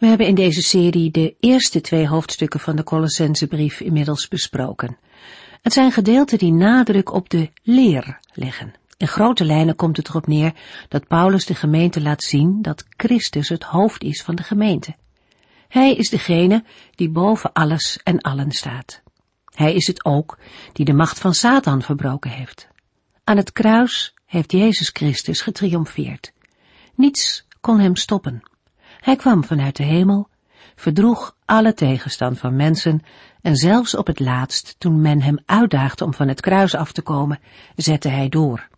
We hebben in deze serie de eerste twee hoofdstukken van de Colossensebrief inmiddels besproken. Het zijn gedeelten die nadruk op de leer leggen. In grote lijnen komt het erop neer dat Paulus de gemeente laat zien dat Christus het hoofd is van de gemeente. Hij is degene die boven alles en allen staat. Hij is het ook die de macht van Satan verbroken heeft. Aan het kruis heeft Jezus Christus getriomfeerd. Niets kon hem stoppen. Hij kwam vanuit de hemel, verdroeg alle tegenstand van mensen en zelfs op het laatst, toen men hem uitdaagde om van het kruis af te komen, zette hij door.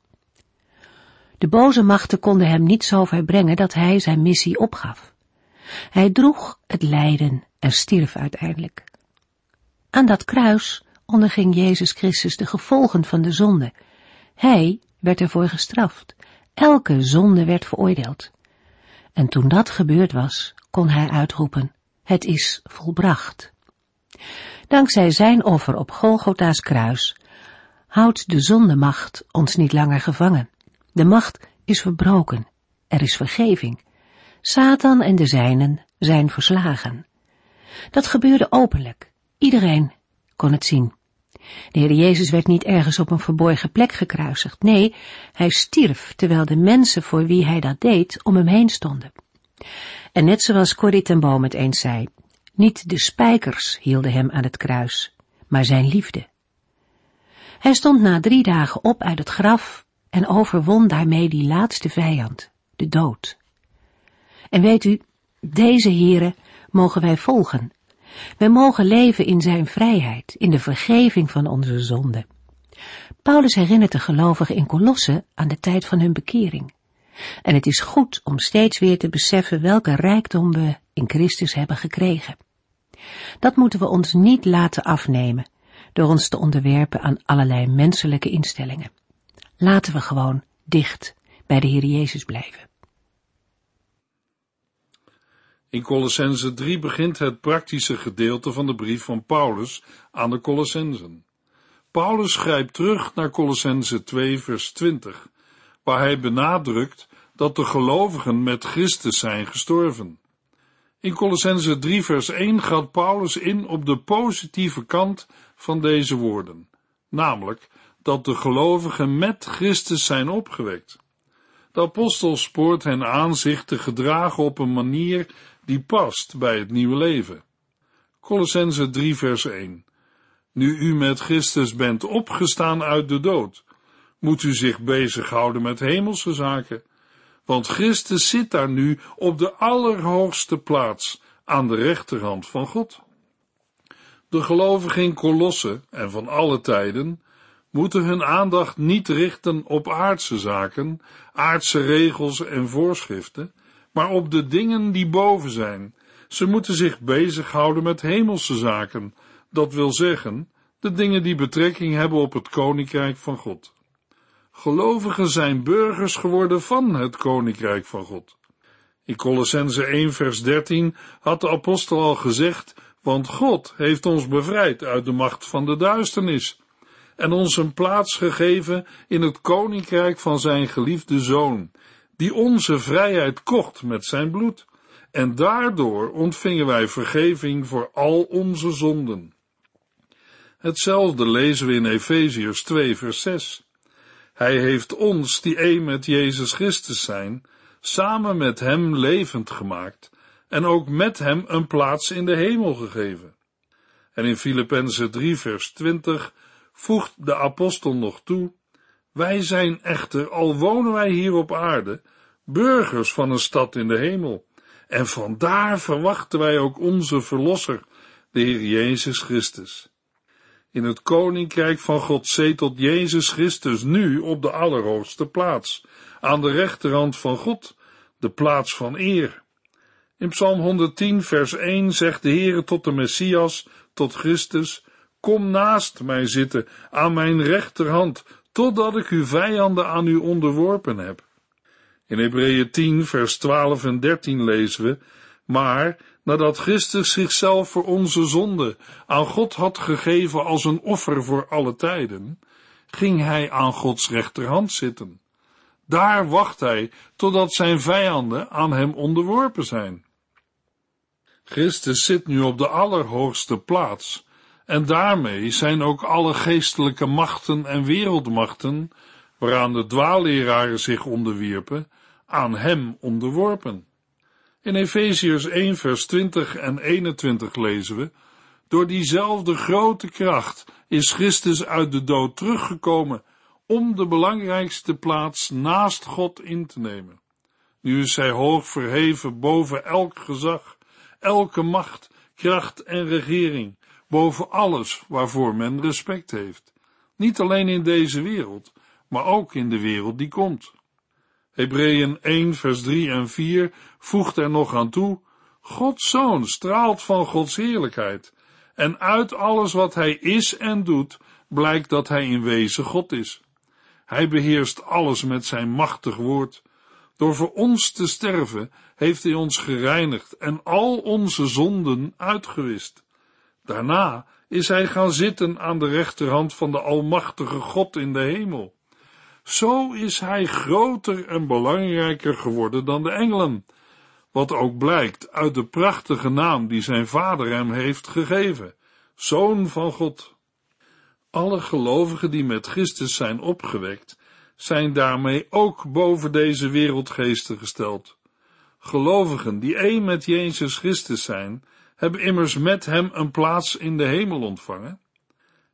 De boze machten konden hem niet zo ver brengen dat hij zijn missie opgaf. Hij droeg het lijden en stierf uiteindelijk. Aan dat kruis onderging Jezus Christus de gevolgen van de zonde. Hij werd ervoor gestraft. Elke zonde werd veroordeeld. En toen dat gebeurd was, kon hij uitroepen, het is volbracht. Dankzij zijn offer op Golgotha's kruis houdt de zondemacht ons niet langer gevangen. De macht is verbroken. Er is vergeving. Satan en de zijnen zijn verslagen. Dat gebeurde openlijk. Iedereen kon het zien. De Heer Jezus werd niet ergens op een verborgen plek gekruisigd. Nee, hij stierf terwijl de mensen voor wie hij dat deed om hem heen stonden. En net zoals Corrie ten Boom het eens zei, niet de spijkers hielden hem aan het kruis, maar zijn liefde. Hij stond na drie dagen op uit het graf en overwon daarmee die laatste vijand, de dood. En weet u, deze heren mogen wij volgen wij mogen leven in zijn vrijheid, in de vergeving van onze zonden. Paulus herinnert de gelovigen in Kolosse aan de tijd van hun bekering. En het is goed om steeds weer te beseffen welke rijkdom we in Christus hebben gekregen. Dat moeten we ons niet laten afnemen door ons te onderwerpen aan allerlei menselijke instellingen. Laten we gewoon dicht bij de Heer Jezus blijven. In Colossense 3 begint het praktische gedeelte van de brief van Paulus aan de Colossensen. Paulus grijpt terug naar Colossense 2 vers 20, waar hij benadrukt dat de gelovigen met Christus zijn gestorven. In Colossense 3 vers 1 gaat Paulus in op de positieve kant van deze woorden, namelijk dat de gelovigen met Christus zijn opgewekt. De apostel spoort hen aan zich te gedragen op een manier die past bij het nieuwe leven. Colossense 3 vers 1 Nu u met Christus bent opgestaan uit de dood, moet u zich bezighouden met hemelse zaken, want Christus zit daar nu op de allerhoogste plaats aan de rechterhand van God. De gelovigen in Kolosse en van alle tijden moeten hun aandacht niet richten op aardse zaken, aardse regels en voorschriften, maar op de dingen die boven zijn. Ze moeten zich bezighouden met hemelse zaken, dat wil zeggen, de dingen die betrekking hebben op het koninkrijk van God. Gelovigen zijn burgers geworden van het koninkrijk van God. In Colossense 1 vers 13 had de apostel al gezegd, want God heeft ons bevrijd uit de macht van de duisternis en ons een plaats gegeven in het koninkrijk van zijn geliefde zoon, die onze vrijheid kocht met zijn bloed, en daardoor ontvingen wij vergeving voor al onze zonden. Hetzelfde lezen we in Efeziërs 2 vers 6. Hij heeft ons, die één met Jezus Christus zijn, samen met hem levend gemaakt en ook met hem een plaats in de hemel gegeven. En in Filippenzen 3 vers 20 voegt de apostel nog toe, wij zijn echter, al wonen wij hier op aarde, burgers van een stad in de hemel. En vandaar verwachten wij ook onze Verlosser, de Heer Jezus Christus. In het Koninkrijk van God zetelt Jezus Christus nu op de allerhoogste plaats, aan de rechterhand van God, de plaats van eer. In Psalm 110, vers 1 zegt de Heere tot de Messias, tot Christus, Kom naast mij zitten, aan mijn rechterhand, totdat ik uw vijanden aan u onderworpen heb. In Hebreeën 10, vers 12 en 13 lezen we, maar nadat Christus zichzelf voor onze zonde aan God had gegeven als een offer voor alle tijden, ging hij aan Gods rechterhand zitten. Daar wacht hij totdat zijn vijanden aan hem onderworpen zijn. Christus zit nu op de allerhoogste plaats, en daarmee zijn ook alle geestelijke machten en wereldmachten, waaraan de dwaalleraren zich onderwierpen, aan hem onderworpen. In Efeziërs 1 vers 20 en 21 lezen we, door diezelfde grote kracht is Christus uit de dood teruggekomen om de belangrijkste plaats naast God in te nemen. Nu is hij hoog verheven boven elk gezag, elke macht, kracht en regering, boven alles waarvoor men respect heeft. Niet alleen in deze wereld, maar ook in de wereld die komt. Hebreeën 1 vers 3 en 4 voegt er nog aan toe, Gods Zoon straalt van Gods heerlijkheid, en uit alles wat hij is en doet, blijkt dat hij in wezen God is. Hij beheerst alles met zijn machtig woord. Door voor ons te sterven heeft hij ons gereinigd en al onze zonden uitgewist. Daarna is hij gaan zitten aan de rechterhand van de Almachtige God in de hemel. Zo is hij groter en belangrijker geworden dan de engelen, wat ook blijkt uit de prachtige naam die zijn vader hem heeft gegeven, Zoon van God. Alle gelovigen die met Christus zijn opgewekt, zijn daarmee ook boven deze wereldgeesten gesteld. Gelovigen die één met Jezus Christus zijn, hebben immers met hem een plaats in de hemel ontvangen.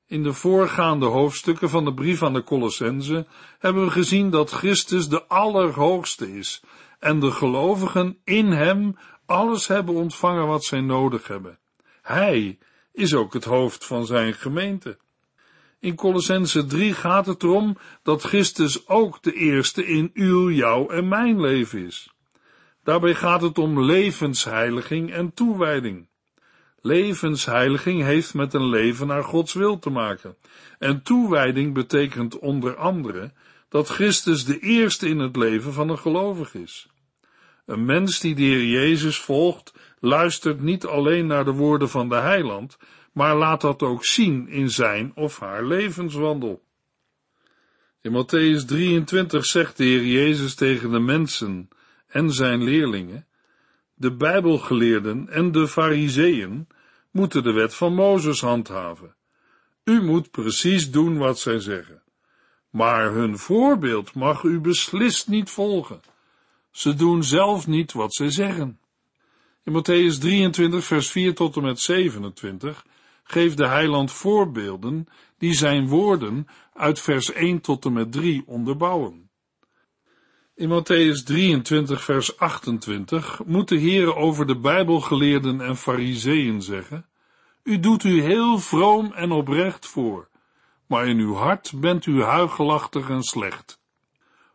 In de voorgaande hoofdstukken van de brief aan de Colossense hebben we gezien dat Christus de Allerhoogste is en de gelovigen in hem alles hebben ontvangen wat zij nodig hebben. Hij is ook het hoofd van zijn gemeente. In Colossense 3 gaat het erom dat Christus ook de eerste in uw, jouw en mijn leven is. Daarbij gaat het om levensheiliging en toewijding. Levensheiliging heeft met een leven naar Gods wil te maken. En toewijding betekent onder andere dat Christus de eerste in het leven van een gelovig is. Een mens die de Heer Jezus volgt, luistert niet alleen naar de woorden van de heiland, maar laat dat ook zien in zijn of haar levenswandel. In Matthäus 23 zegt de Heer Jezus tegen de mensen en zijn leerlingen, de Bijbelgeleerden en de Fariseeën moeten de wet van Mozes handhaven. U moet precies doen wat zij zeggen. Maar hun voorbeeld mag u beslist niet volgen. Ze doen zelf niet wat zij zeggen. In Matthäus 23, vers 4 tot en met 27 geeft de heiland voorbeelden die zijn woorden uit vers 1 tot en met 3 onderbouwen. In Matthäus 23, vers 28 moet de Heer over de Bijbelgeleerden en Fariseeën zeggen: U doet u heel vroom en oprecht voor, maar in uw hart bent u huigelachtig en slecht.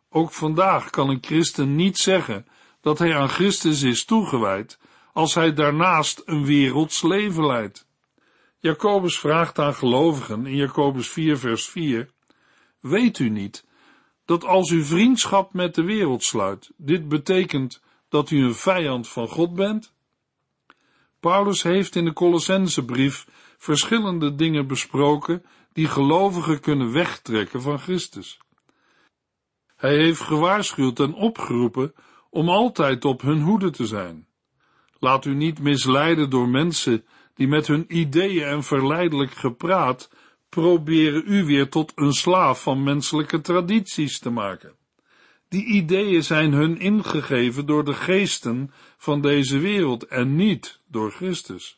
Ook vandaag kan een christen niet zeggen dat hij aan Christus is toegewijd, als hij daarnaast een werelds leven leidt. Jacobus vraagt aan gelovigen in Jacobus 4, vers 4: Weet u niet dat als u vriendschap met de wereld sluit, dit betekent dat u een vijand van God bent? Paulus heeft in de Colossensebrief verschillende dingen besproken die gelovigen kunnen wegtrekken van Christus. Hij heeft gewaarschuwd en opgeroepen om altijd op hun hoede te zijn. Laat u niet misleiden door mensen die met hun ideeën en verleidelijk gepraat proberen u weer tot een slaaf van menselijke tradities te maken. Die ideeën zijn hun ingegeven door de geesten van deze wereld en niet door Christus.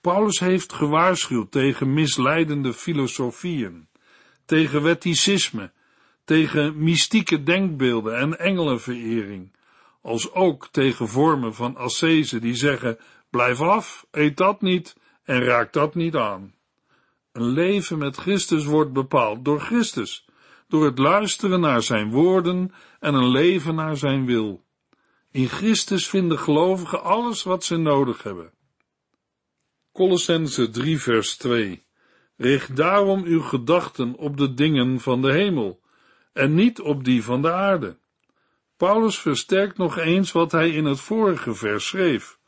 Paulus heeft gewaarschuwd tegen misleidende filosofieën, tegen wetticisme, tegen mystieke denkbeelden en engelenverering, als ook tegen vormen van ascese die zeggen, blijf af, eet dat niet en raak dat niet aan. Een leven met Christus wordt bepaald door Christus, door het luisteren naar zijn woorden en een leven naar zijn wil. In Christus vinden gelovigen alles wat ze nodig hebben. Colossense 3 vers 2 Richt daarom uw gedachten op de dingen van de hemel en niet op die van de aarde. Paulus versterkt nog eens wat hij in het vorige vers schreef.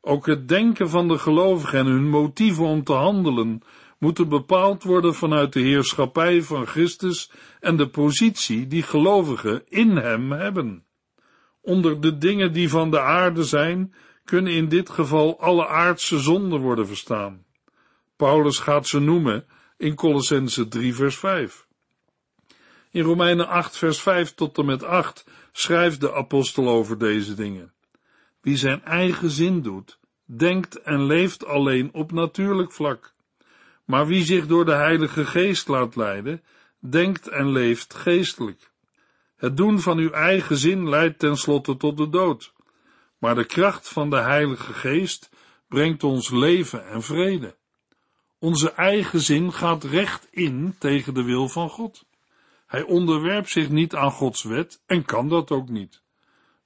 Ook het denken van de gelovigen en hun motieven om te handelen moeten bepaald worden vanuit de heerschappij van Christus en de positie die gelovigen in hem hebben. Onder de dingen die van de aarde zijn, kunnen in dit geval alle aardse zonden worden verstaan. Paulus gaat ze noemen in Colossense 3 vers 5. In Romeinen 8 vers 5 tot en met 8 schrijft de apostel over deze dingen. Wie zijn eigen zin doet, denkt en leeft alleen op natuurlijk vlak. Maar wie zich door de Heilige Geest laat leiden, denkt en leeft geestelijk. Het doen van uw eigen zin leidt tenslotte tot de dood. Maar de kracht van de Heilige Geest brengt ons leven en vrede. Onze eigen zin gaat recht in tegen de wil van God. Hij onderwerpt zich niet aan Gods wet en kan dat ook niet.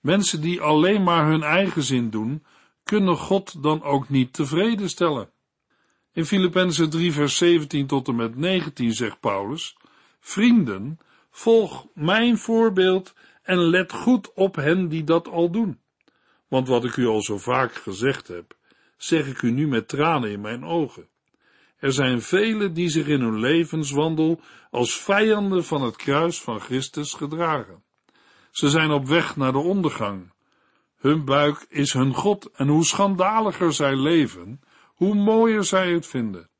Mensen die alleen maar hun eigen zin doen, kunnen God dan ook niet tevreden stellen. In Filippenzen 3 vers 17 tot en met 19 zegt Paulus, Vrienden, volg mijn voorbeeld en let goed op hen die dat al doen. Want wat ik u al zo vaak gezegd heb, zeg ik u nu met tranen in mijn ogen. Er zijn velen die zich in hun levenswandel als vijanden van het kruis van Christus gedragen. Ze zijn op weg naar de ondergang. Hun buik is hun God en hoe schandaliger zij leven, hoe mooier zij het vinden.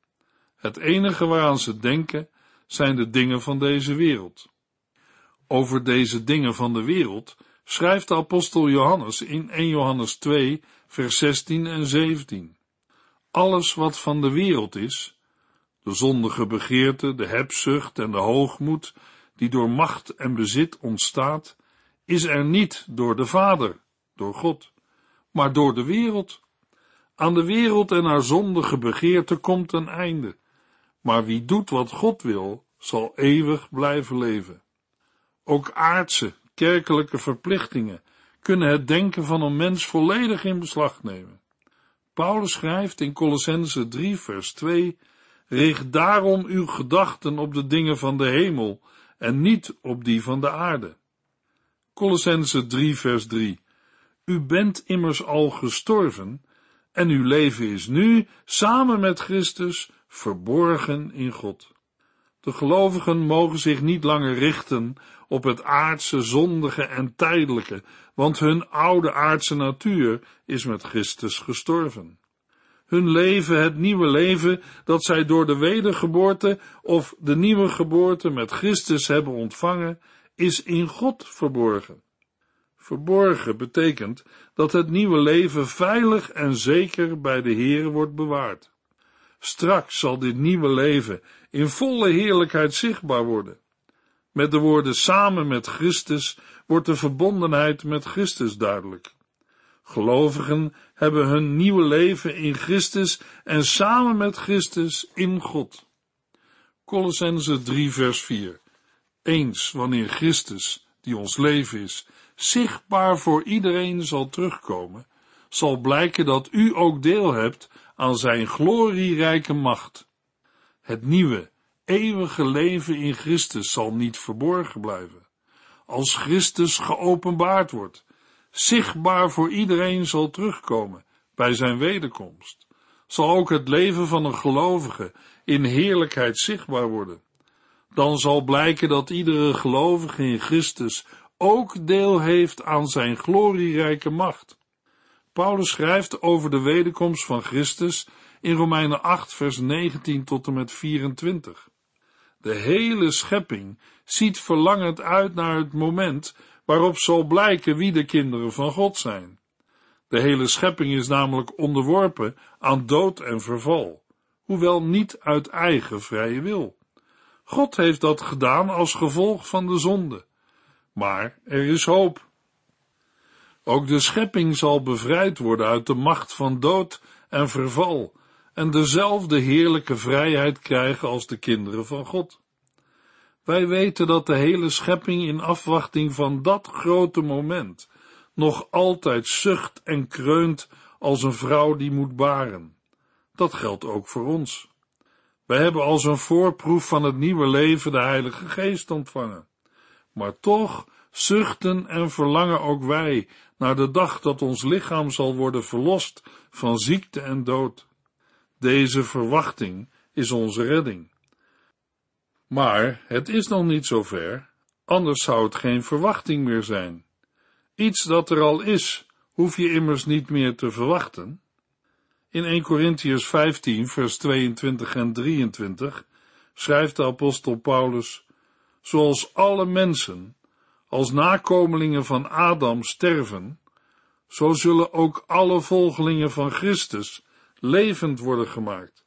Het enige waaraan ze denken zijn de dingen van deze wereld. Over deze dingen van de wereld schrijft de apostel Johannes in 1 Johannes 2, vers 16 en 17. Alles wat van de wereld is, de zondige begeerte, de hebzucht en de hoogmoed, die door macht en bezit ontstaat, is er niet door de Vader, door God, maar door de wereld. Aan de wereld en haar zondige begeerte komt een einde, maar wie doet wat God wil, zal eeuwig blijven leven. Ook aardse, kerkelijke verplichtingen kunnen het denken van een mens volledig in beslag nemen. Paulus schrijft in Colossense 3 vers 2 Richt daarom uw gedachten op de dingen van de hemel en niet op die van de aarde. Colossense 3 vers 3 U bent immers al gestorven en uw leven is nu, samen met Christus, verborgen in God. De gelovigen mogen zich niet langer richten op het aardse, zondige en tijdelijke, want hun oude aardse natuur is met Christus gestorven hun leven, het nieuwe leven dat zij door de wedergeboorte of de nieuwe geboorte met Christus hebben ontvangen, is in God verborgen. Verborgen betekent dat het nieuwe leven veilig en zeker bij de Heer wordt bewaard. Straks zal dit nieuwe leven in volle heerlijkheid zichtbaar worden. Met de woorden samen met Christus wordt de verbondenheid met Christus duidelijk. Gelovigen hebben hun nieuwe leven in Christus en samen met Christus in God. Colossense 3 vers 4 Eens wanneer Christus, die ons leven is, zichtbaar voor iedereen zal terugkomen, zal blijken dat u ook deel hebt aan zijn glorierijke macht. Het nieuwe, eeuwige leven in Christus zal niet verborgen blijven. Als Christus geopenbaard wordt, zichtbaar voor iedereen zal terugkomen bij zijn wederkomst, zal ook het leven van een gelovige in heerlijkheid zichtbaar worden. Dan zal blijken dat iedere gelovige in Christus ook deel heeft aan zijn glorierijke macht. Paulus schrijft over de wederkomst van Christus in Romeinen 8, vers 19 tot en met 24. De hele schepping ziet verlangend uit naar het moment waarop zal blijken wie de kinderen van God zijn. De hele schepping is namelijk onderworpen aan dood en verval, hoewel niet uit eigen vrije wil. God heeft dat gedaan als gevolg van de zonde. Maar er is hoop. Ook de schepping zal bevrijd worden uit de macht van dood en verval en dezelfde heerlijke vrijheid krijgen als de kinderen van God. Wij weten dat de hele schepping in afwachting van dat grote moment, nog altijd zucht en kreunt als een vrouw die moet baren. Dat geldt ook voor ons. Wij hebben als een voorproef van het nieuwe leven de Heilige Geest ontvangen. Maar toch zuchten en verlangen ook wij naar de dag dat ons lichaam zal worden verlost van ziekte en dood. Deze verwachting is onze redding. Maar het is nog niet zover, anders zou het geen verwachting meer zijn. Iets dat er al is, hoef je immers niet meer te verwachten. In 1 Corinthians 15, vers 22 en 23 schrijft de apostel Paulus, zoals alle mensen als nakomelingen van Adam sterven, zo zullen ook alle volgelingen van Christus levend worden gemaakt.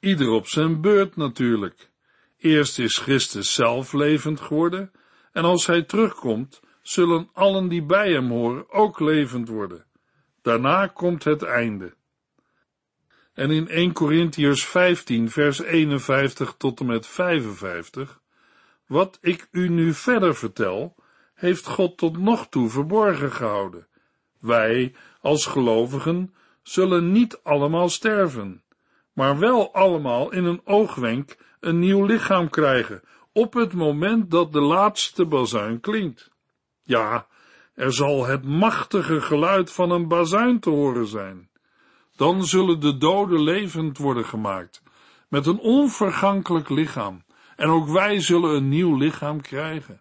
Ieder op zijn beurt natuurlijk. Eerst is Christus zelf levend geworden, en als hij terugkomt, zullen allen die bij hem horen ook levend worden. Daarna komt het einde. En in 1 Corinthiërs 15, vers 51 tot en met 55, wat ik u nu verder vertel, heeft God tot nog toe verborgen gehouden. Wij, als gelovigen, zullen niet allemaal sterven, maar wel allemaal in een oogwenk een nieuw lichaam krijgen, op het moment dat de laatste bazuin klinkt. Ja, er zal het machtige geluid van een bazuin te horen zijn. Dan zullen de doden levend worden gemaakt, met een onvergankelijk lichaam, en ook wij zullen een nieuw lichaam krijgen.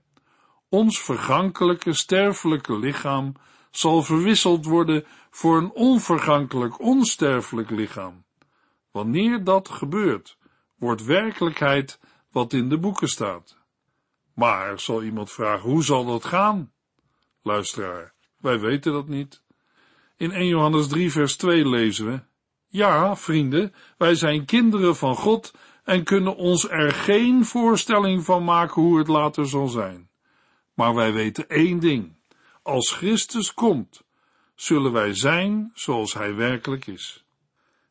Ons vergankelijke, sterfelijke lichaam zal verwisseld worden voor een onvergankelijk, onsterfelijk lichaam. Wanneer dat gebeurt, wordt werkelijkheid wat in de boeken staat. Maar, zal iemand vragen, hoe zal dat gaan? Luisteraar, wij weten dat niet. In 1 Johannes 3 vers 2 lezen we, Ja, vrienden, wij zijn kinderen van God en kunnen ons er geen voorstelling van maken hoe het later zal zijn. Maar wij weten één ding. Als Christus komt, zullen wij zijn zoals hij werkelijk is.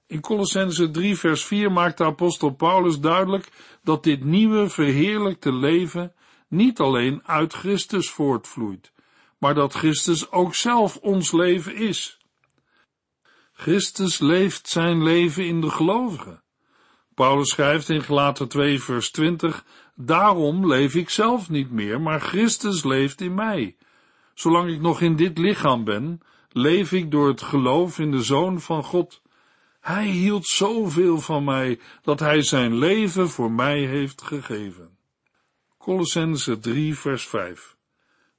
In Colossense 3 vers 4 maakt de apostel Paulus duidelijk dat dit nieuwe verheerlijkte leven niet alleen uit Christus voortvloeit, maar dat Christus ook zelf ons leven is. Christus leeft zijn leven in de gelovigen. Paulus schrijft in Gelaten 2 vers 20, daarom leef ik zelf niet meer, maar Christus leeft in mij. Zolang ik nog in dit lichaam ben, leef ik door het geloof in de Zoon van God. Hij hield zoveel van mij, dat hij zijn leven voor mij heeft gegeven. Colossense 3 vers 5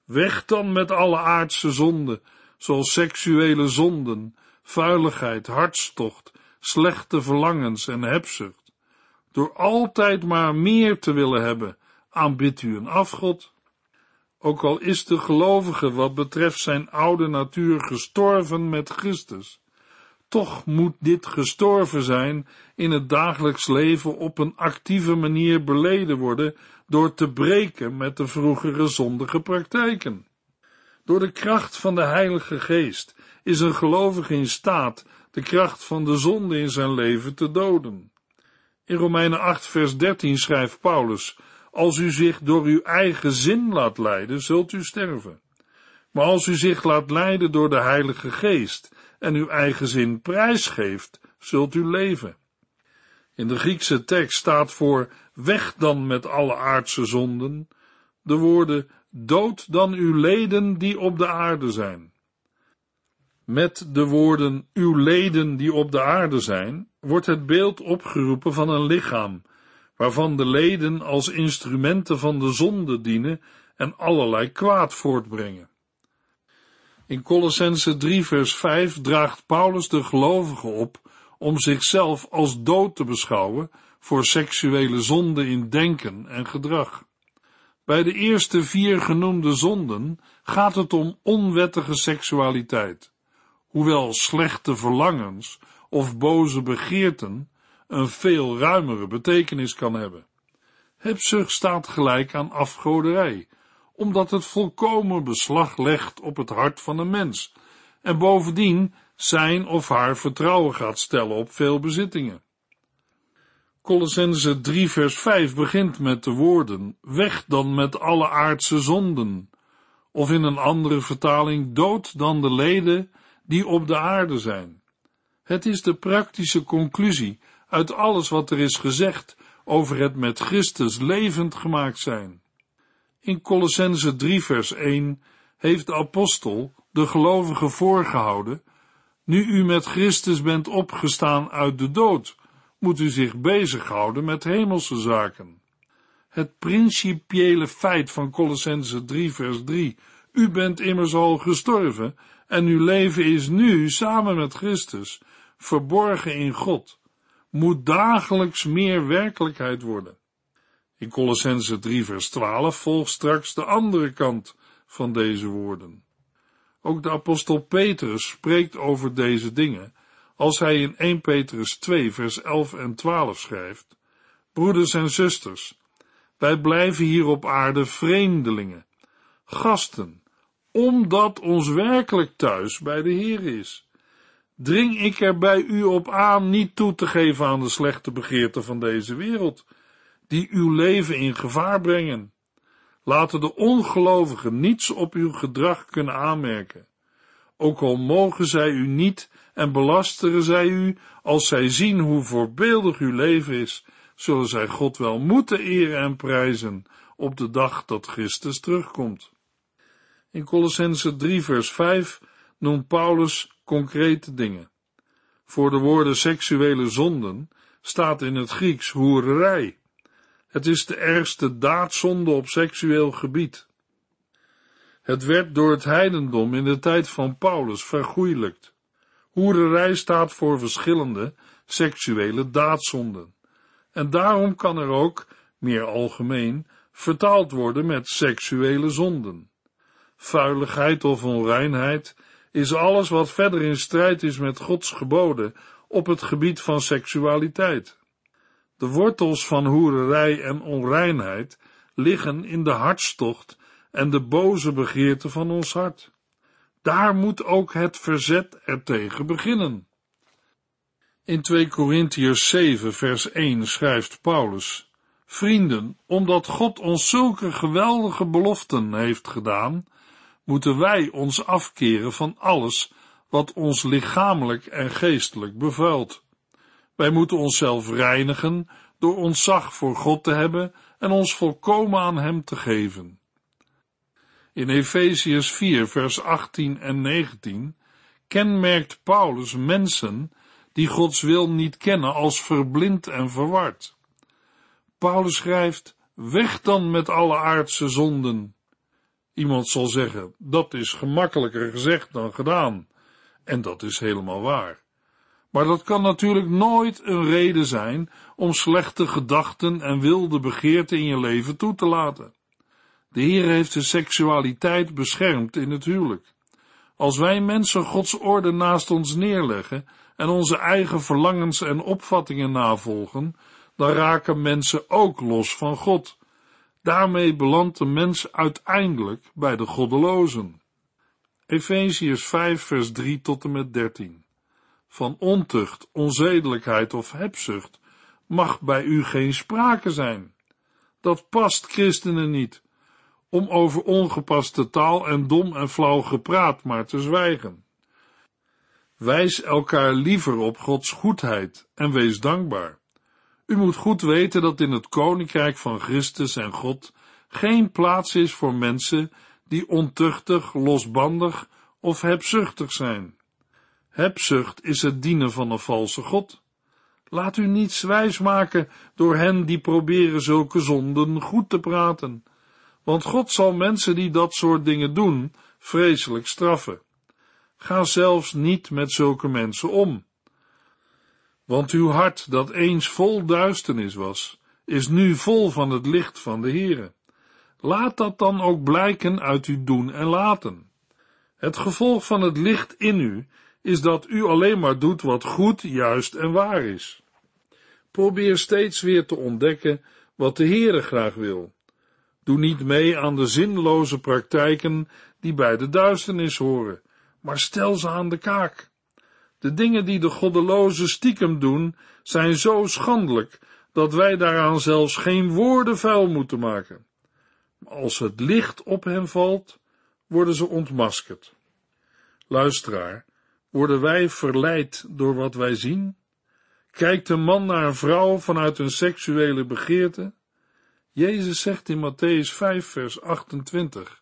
Weg dan met alle aardse zonden, zoals seksuele zonden, vuiligheid, hartstocht, slechte verlangens en hebzucht. Door altijd maar meer te willen hebben, aanbidt u een afgod. Ook al is de gelovige wat betreft zijn oude natuur gestorven met Christus, toch moet dit gestorven zijn in het dagelijks leven op een actieve manier beleden worden door te breken met de vroegere zondige praktijken. Door de kracht van de Heilige Geest is een gelovige in staat de kracht van de zonde in zijn leven te doden. In Romeinen 8 vers 13 schrijft Paulus, als u zich door uw eigen zin laat leiden, zult u sterven. Maar als u zich laat leiden door de Heilige Geest en uw eigen zin prijsgeeft, zult u leven. In de Griekse tekst staat voor weg dan met alle aardse zonden, de woorden dood dan uw leden die op de aarde zijn. Met de woorden uw leden die op de aarde zijn, wordt het beeld opgeroepen van een lichaam, waarvan de leden als instrumenten van de zonde dienen en allerlei kwaad voortbrengen. In Colossense 3 vers 5 draagt Paulus de gelovigen op om zichzelf als dood te beschouwen voor seksuele zonden in denken en gedrag. Bij de eerste vier genoemde zonden gaat het om onwettige seksualiteit, hoewel slechte verlangens of boze begeerten een veel ruimere betekenis kan hebben. Hebzucht staat gelijk aan afgoderij, omdat het volkomen beslag legt op het hart van een mens en bovendien zijn of haar vertrouwen gaat stellen op veel bezittingen. Colossense 3 vers 5 begint met de woorden, weg dan met alle aardse zonden, of in een andere vertaling, dood dan de leden die op de aarde zijn. Het is de praktische conclusie uit alles wat er is gezegd over het met Christus levend gemaakt zijn. In Colossense 3 vers 1 heeft de apostel de gelovigen voorgehouden, nu u met Christus bent opgestaan uit de dood, moet u zich bezighouden met hemelse zaken. Het principiële feit van Colossense 3 vers 3, u bent immers al gestorven en uw leven is nu samen met Christus, verborgen in God, moet dagelijks meer werkelijkheid worden. In Colossense 3 vers 12 volgt straks de andere kant van deze woorden. Ook de apostel Petrus spreekt over deze dingen, als hij in 1 Petrus 2 vers 11 en 12 schrijft, Broeders en zusters, wij blijven hier op aarde vreemdelingen, gasten, omdat ons werkelijk thuis bij de Heer is. Dring ik er bij u op aan niet toe te geven aan de slechte begeerten van deze wereld, die uw leven in gevaar brengen. Laten de ongelovigen niets op uw gedrag kunnen aanmerken. Ook al mogen zij u niet en belasteren zij u, als zij zien hoe voorbeeldig uw leven is, zullen zij God wel moeten eren en prijzen op de dag dat Christus terugkomt. In Colossense 3 vers 5 noemt Paulus concrete dingen. Voor de woorden seksuele zonden staat in het Grieks hoererij. Het is de ergste daadzonde op seksueel gebied. Het werd door het heidendom in de tijd van Paulus vergoeilijkt. Hoererij staat voor verschillende seksuele daadzonden. En daarom kan er ook, meer algemeen, vertaald worden met seksuele zonden. Vuiligheid of onreinheid is alles wat verder in strijd is met Gods geboden op het gebied van seksualiteit. De wortels van hoererij en onreinheid liggen in de hartstocht en de boze begeerte van ons hart. Daar moet ook het verzet ertegen beginnen. In 2 Korintiërs 7 vers 1 schrijft Paulus, Vrienden, omdat God ons zulke geweldige beloften heeft gedaan, moeten wij ons afkeren van alles wat ons lichamelijk en geestelijk bevuilt. Wij moeten onszelf reinigen door ontzag voor God te hebben en ons volkomen aan Hem te geven. In Efesiërs 4, vers 18 en 19 kenmerkt Paulus mensen die Gods wil niet kennen als verblind en verward. Paulus schrijft, weg dan met alle aardse zonden. Iemand zal zeggen, dat is gemakkelijker gezegd dan gedaan. En dat is helemaal waar. Maar dat kan natuurlijk nooit een reden zijn om slechte gedachten en wilde begeerten in je leven toe te laten. De Heer heeft de seksualiteit beschermd in het huwelijk. Als wij mensen Gods orde naast ons neerleggen en onze eigen verlangens en opvattingen navolgen, dan raken mensen ook los van God. Daarmee belandt de mens uiteindelijk bij de goddelozen. Efeziërs 5 vers 3 tot en met 13 van ontucht, onzedelijkheid of hebzucht mag bij u geen sprake zijn. Dat past christenen niet, om over ongepaste taal en dom en flauw gepraat maar te zwijgen. Wijs elkaar liever op Gods goedheid en wees dankbaar. U moet goed weten dat in het koninkrijk van Christus en God geen plaats is voor mensen die ontuchtig, losbandig of hebzuchtig zijn. Hebzucht is het dienen van een valse God. Laat u niets wijs maken door hen die proberen zulke zonden goed te praten, want God zal mensen die dat soort dingen doen vreselijk straffen. Ga zelfs niet met zulke mensen om. Want uw hart, dat eens vol duisternis was, is nu vol van het licht van de Heere. Laat dat dan ook blijken uit uw doen en laten. Het gevolg van het licht in u is dat u alleen maar doet wat goed, juist en waar is. Probeer steeds weer te ontdekken wat de Heere graag wil. Doe niet mee aan de zinloze praktijken die bij de duisternis horen, maar stel ze aan de kaak. De dingen die de goddeloze stiekem doen, zijn zo schandelijk dat wij daaraan zelfs geen woorden vuil moeten maken. Als het licht op hen valt, worden ze ontmaskerd. Luisteraar, worden wij verleid door wat wij zien? Kijkt een man naar een vrouw vanuit een seksuele begeerte? Jezus zegt in Matthäus 5, vers 28: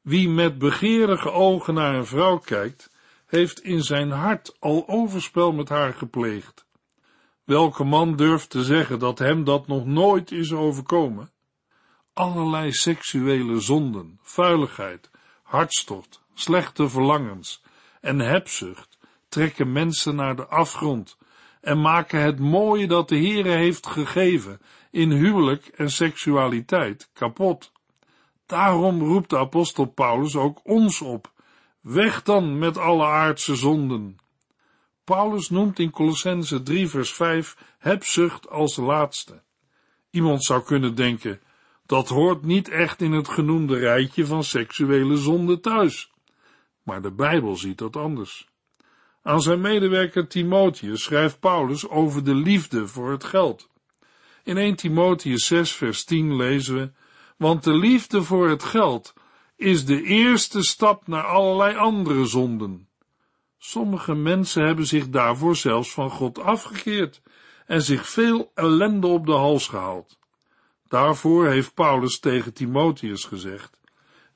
Wie met begeerige ogen naar een vrouw kijkt, heeft in zijn hart al overspel met haar gepleegd. Welke man durft te zeggen dat hem dat nog nooit is overkomen? Allerlei seksuele zonden, vuiligheid, hartstocht, slechte verlangens en hebzucht trekken mensen naar de afgrond en maken het mooie dat de Heere heeft gegeven in huwelijk en seksualiteit kapot. Daarom roept de apostel Paulus ook ons op. Weg dan met alle aardse zonden. Paulus noemt in Colossense 3 vers 5 hebzucht als laatste. Iemand zou kunnen denken, dat hoort niet echt in het genoemde rijtje van seksuele zonden thuis. Maar de Bijbel ziet dat anders. Aan zijn medewerker Timotheus schrijft Paulus over de liefde voor het geld. In 1 Timotheus 6 vers 10 lezen we, want de liefde voor het geld is de eerste stap naar allerlei andere zonden. Sommige mensen hebben zich daarvoor zelfs van God afgekeerd en zich veel ellende op de hals gehaald. Daarvoor heeft Paulus tegen Timotheus gezegd,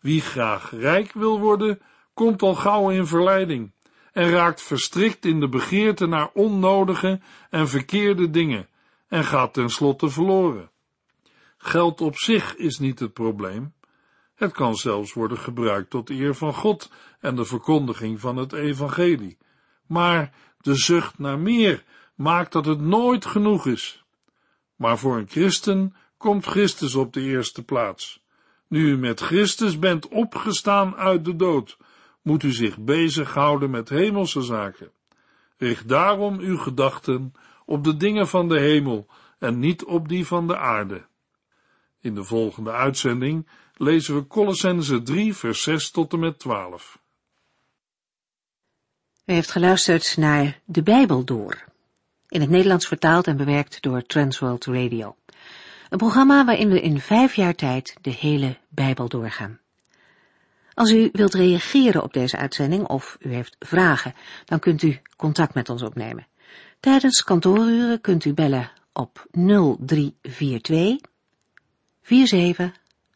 wie graag rijk wil worden, komt al gauw in verleiding en raakt verstrikt in de begeerte naar onnodige en verkeerde dingen en gaat tenslotte verloren. Geld op zich is niet het probleem. Het kan zelfs worden gebruikt tot eer van God en de verkondiging van het evangelie. Maar de zucht naar meer maakt dat het nooit genoeg is. Maar voor een christen komt Christus op de eerste plaats. Nu u met Christus bent opgestaan uit de dood, moet u zich bezighouden met hemelse zaken. Richt daarom uw gedachten op de dingen van de hemel en niet op die van de aarde. In de volgende uitzending lezen we Colossense 3 vers 6 tot en met 12. U heeft geluisterd naar De Bijbel Door, in het Nederlands vertaald en bewerkt door Transworld Radio. Een programma waarin we in vijf jaar tijd de hele Bijbel doorgaan. Als u wilt reageren op deze uitzending of u heeft vragen, dan kunt u contact met ons opnemen. Tijdens kantooruren kunt u bellen op 0342 47